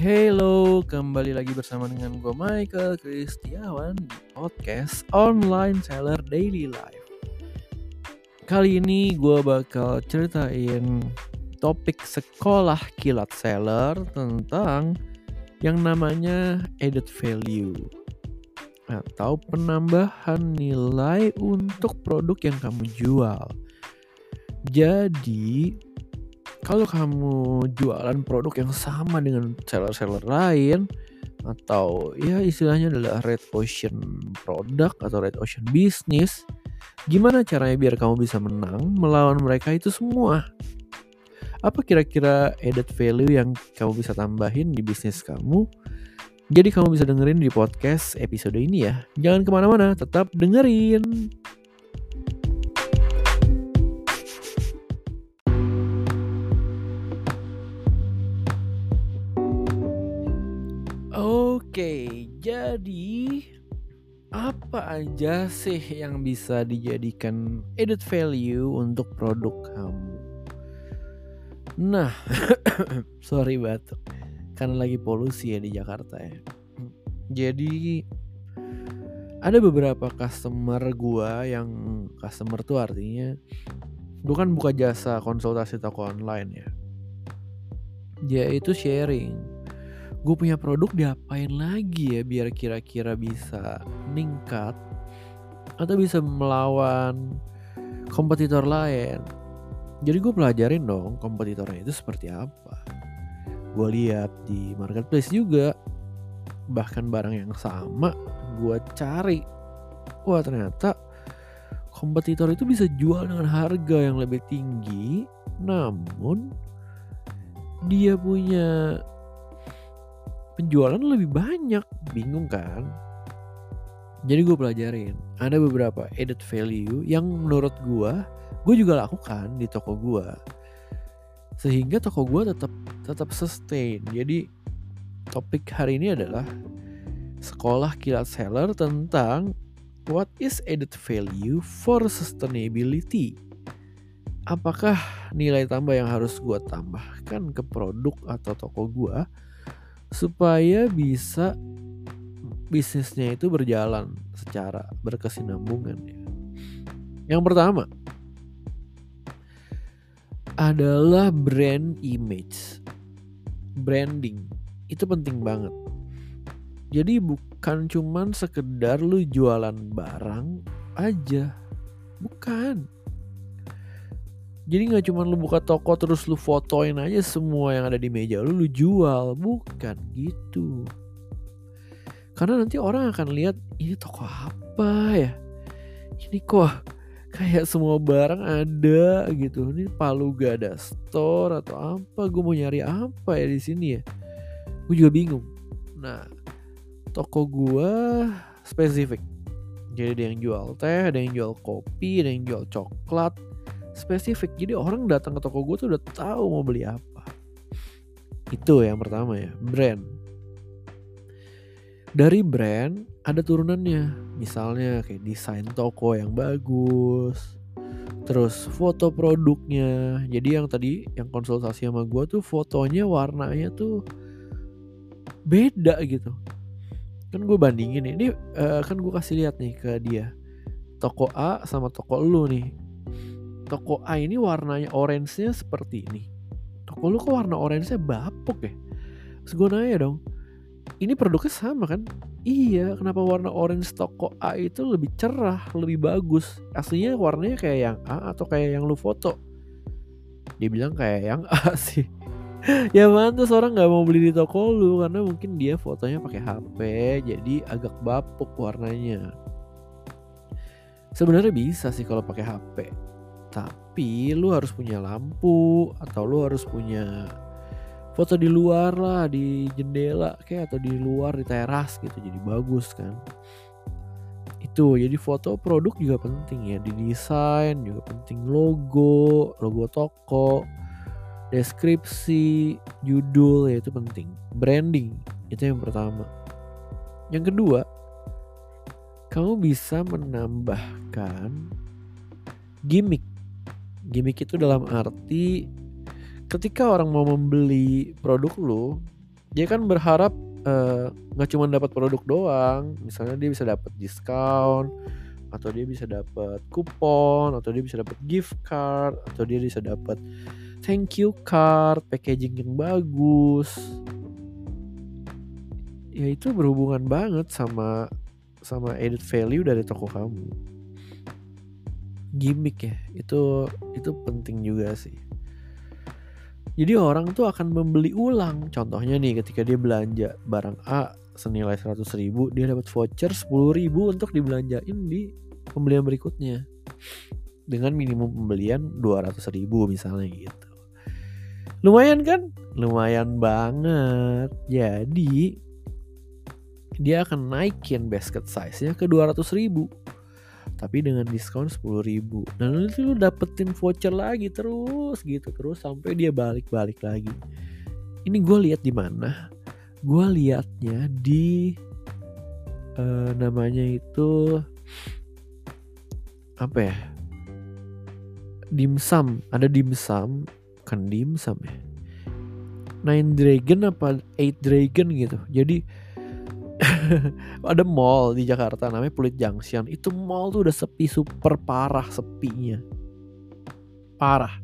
Hello, kembali lagi bersama dengan gue Michael Kristiawan di podcast Online Seller Daily Life. Kali ini gue bakal ceritain topik sekolah kilat seller tentang yang namanya added value atau penambahan nilai untuk produk yang kamu jual. Jadi, kalau kamu jualan produk yang sama dengan seller-seller lain atau ya istilahnya adalah red ocean produk atau red ocean business, gimana caranya biar kamu bisa menang melawan mereka itu semua? Apa kira-kira added value yang kamu bisa tambahin di bisnis kamu? Jadi kamu bisa dengerin di podcast episode ini ya. Jangan ke mana-mana, tetap dengerin. Oke, jadi apa aja sih yang bisa dijadikan added value untuk produk kamu? Nah, sorry batuk, karena lagi polusi ya di Jakarta ya. Jadi ada beberapa customer gua yang customer tuh artinya bukan buka jasa konsultasi toko online ya. Dia itu sharing gue punya produk diapain lagi ya biar kira-kira bisa meningkat atau bisa melawan kompetitor lain. Jadi gue pelajarin dong kompetitornya itu seperti apa. Gue lihat di marketplace juga bahkan barang yang sama gue cari. Wah ternyata kompetitor itu bisa jual dengan harga yang lebih tinggi, namun dia punya penjualan lebih banyak. Bingung kan? Jadi gue pelajarin ada beberapa added value yang menurut gue gue juga lakukan di toko gue sehingga toko gue tetap tetap sustain. Jadi topik hari ini adalah sekolah kilat seller tentang what is added value for sustainability? Apakah nilai tambah yang harus gue tambahkan ke produk atau toko gue supaya bisa bisnisnya itu berjalan secara berkesinambungan ya. Yang pertama adalah brand image. Branding itu penting banget. Jadi bukan cuman sekedar lu jualan barang aja. Bukan jadi nggak cuma lu buka toko terus lu fotoin aja semua yang ada di meja lu lu jual, bukan gitu. Karena nanti orang akan lihat ini toko apa ya? Ini kok kayak semua barang ada gitu. Ini Palu gak ada store atau apa? Gue mau nyari apa ya di sini ya? Gue juga bingung. Nah, toko gue spesifik. Jadi ada yang jual teh, ada yang jual kopi, ada yang jual coklat, spesifik. Jadi orang datang ke toko gue tuh udah tahu mau beli apa. Itu yang pertama ya brand. Dari brand ada turunannya. Misalnya kayak desain toko yang bagus terus foto produknya. Jadi yang tadi yang konsultasi sama gue tuh fotonya warnanya tuh beda gitu. Kan gue bandingin nih ini uh, kan gue kasih lihat nih ke dia. Toko A sama toko lu nih toko A ini warnanya orange-nya seperti ini. Toko lu kok warna orange-nya bapuk ya? Terus gue nanya dong, ini produknya sama kan? Iya, kenapa warna orange toko A itu lebih cerah, lebih bagus? Aslinya warnanya kayak yang A atau kayak yang lu foto? Dia bilang kayak yang A sih. ya mantus orang nggak mau beli di toko lu karena mungkin dia fotonya pakai HP jadi agak bapuk warnanya. Sebenarnya bisa sih kalau pakai HP tapi lu harus punya lampu atau lu harus punya foto di luar lah di jendela kayak atau di luar di teras gitu jadi bagus kan. Itu jadi foto produk juga penting ya di desain juga penting. Logo logo toko deskripsi judul ya itu penting. Branding itu yang pertama. Yang kedua kamu bisa menambahkan gimmick Gimmick itu dalam arti ketika orang mau membeli produk lu, dia kan berharap nggak uh, cuma dapat produk doang. Misalnya dia bisa dapat diskon atau dia bisa dapat kupon atau dia bisa dapat gift card atau dia bisa dapat thank you card packaging yang bagus. Ya itu berhubungan banget sama sama added value dari toko kamu gimmick ya itu itu penting juga sih. Jadi orang tuh akan membeli ulang. Contohnya nih ketika dia belanja barang A senilai 100 ribu dia dapat voucher 10 ribu untuk dibelanjain di pembelian berikutnya. Dengan minimum pembelian 200 ribu misalnya gitu. Lumayan kan? Lumayan banget. Jadi dia akan naikin basket size nya ke 200 ribu tapi dengan diskon 10 ribu. Dan nanti lu dapetin voucher lagi terus gitu. Terus sampai dia balik-balik lagi. Ini gue lihat di mana? Gue liatnya di uh, namanya itu apa ya? Dimsum. Ada dimsum. Kan dimsum ya? Nine Dragon apa Eight Dragon gitu. Jadi ada mall di Jakarta namanya Pulit Junction itu mall tuh udah sepi super parah sepinya parah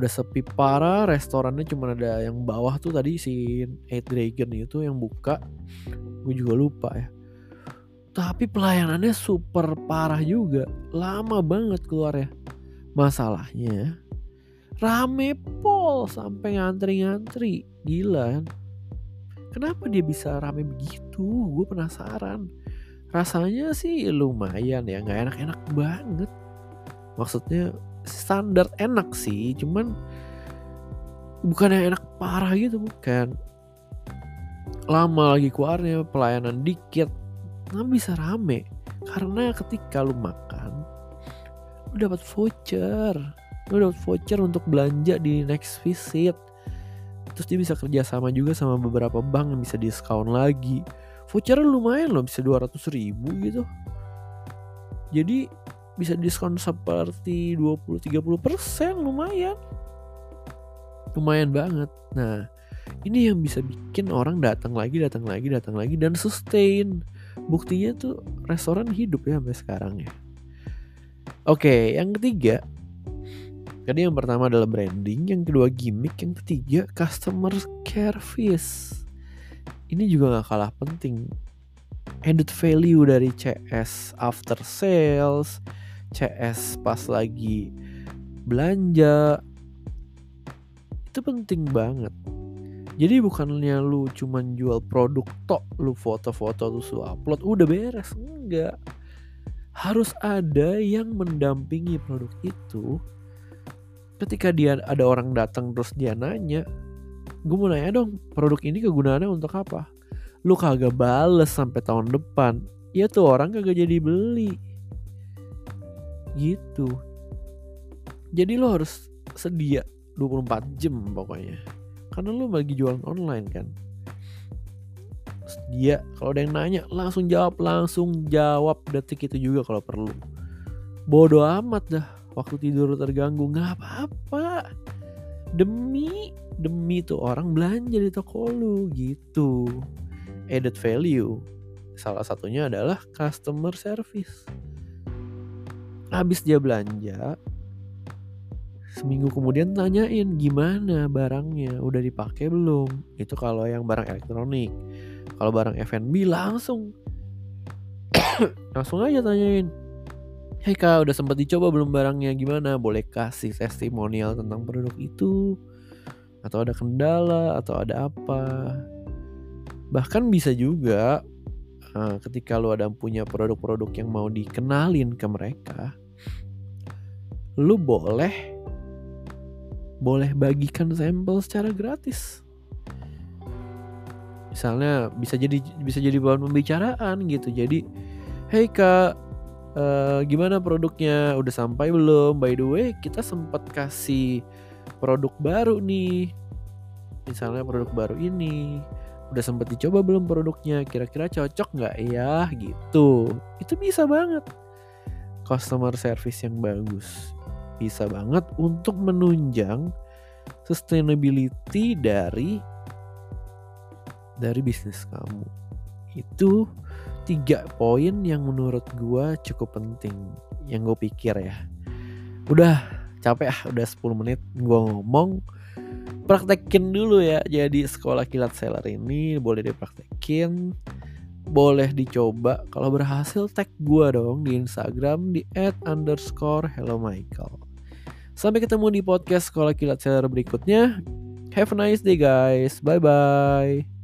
udah sepi parah restorannya cuma ada yang bawah tuh tadi si Eight Dragon itu yang buka gue juga lupa ya tapi pelayanannya super parah juga. Lama banget keluar ya. Masalahnya rame pol sampai ngantri-ngantri. Gila kan. Kenapa dia bisa rame begitu? Gue penasaran. Rasanya sih lumayan ya, nggak enak-enak banget. Maksudnya standar enak sih, cuman bukan yang enak parah gitu bukan. Lama lagi keluarnya, pelayanan dikit, nggak bisa rame karena ketika lu makan lu dapat voucher lu dapat voucher untuk belanja di next visit terus dia bisa kerja sama juga sama beberapa bank yang bisa diskon lagi. Voucher lumayan loh bisa 200 ribu gitu. Jadi bisa diskon seperti 20-30% lumayan. Lumayan banget. Nah ini yang bisa bikin orang datang lagi datang lagi datang lagi dan sustain. Buktinya tuh restoran hidup ya sampai sekarang ya. Oke yang ketiga Tadi yang pertama adalah branding, yang kedua gimmick, yang ketiga customer service. Ini juga gak kalah penting. Added value dari CS after sales, CS pas lagi belanja. Itu penting banget. Jadi bukannya lu cuman jual produk tok, lu foto-foto terus lu upload udah beres, enggak. Harus ada yang mendampingi produk itu. Ketika dia ada orang datang terus dia nanya, gue mau nanya dong, produk ini kegunaannya untuk apa? Lu kagak bales sampai tahun depan, ya tuh orang kagak jadi beli. Gitu. Jadi lo harus sedia 24 jam pokoknya karena lu lagi jualan online kan dia kalau ada yang nanya langsung jawab langsung jawab detik itu juga kalau perlu bodoh amat dah waktu tidur terganggu. Nggak apa-apa. Demi demi tuh orang belanja di toko lu gitu. Added value. Salah satunya adalah customer service. Habis dia belanja seminggu kemudian tanyain gimana barangnya? Udah dipakai belum? Itu kalau yang barang elektronik. Kalau barang F&B langsung. Langsung aja tanyain Hei kak udah sempat dicoba belum barangnya? Gimana? Boleh kasih testimonial tentang produk itu? Atau ada kendala? Atau ada apa? Bahkan bisa juga uh, ketika lo ada punya produk-produk yang mau dikenalin ke mereka lu boleh boleh bagikan sampel secara gratis. Misalnya bisa jadi bisa jadi bahan pembicaraan gitu. Jadi, hey kak, uh, gimana produknya? Udah sampai belum? By the way, kita sempat kasih produk baru nih. Misalnya produk baru ini udah sempat dicoba belum produknya kira-kira cocok nggak ya gitu itu bisa banget customer service yang bagus bisa banget untuk menunjang sustainability dari dari bisnis kamu. Itu tiga poin yang menurut gue cukup penting yang gue pikir ya. Udah capek ah udah 10 menit gue ngomong. Praktekin dulu ya jadi sekolah kilat seller ini boleh dipraktekin boleh dicoba. Kalau berhasil tag gue dong di Instagram di at underscore hello Michael sampai ketemu di podcast sekolah kilat seller berikutnya. Have a nice day guys. Bye bye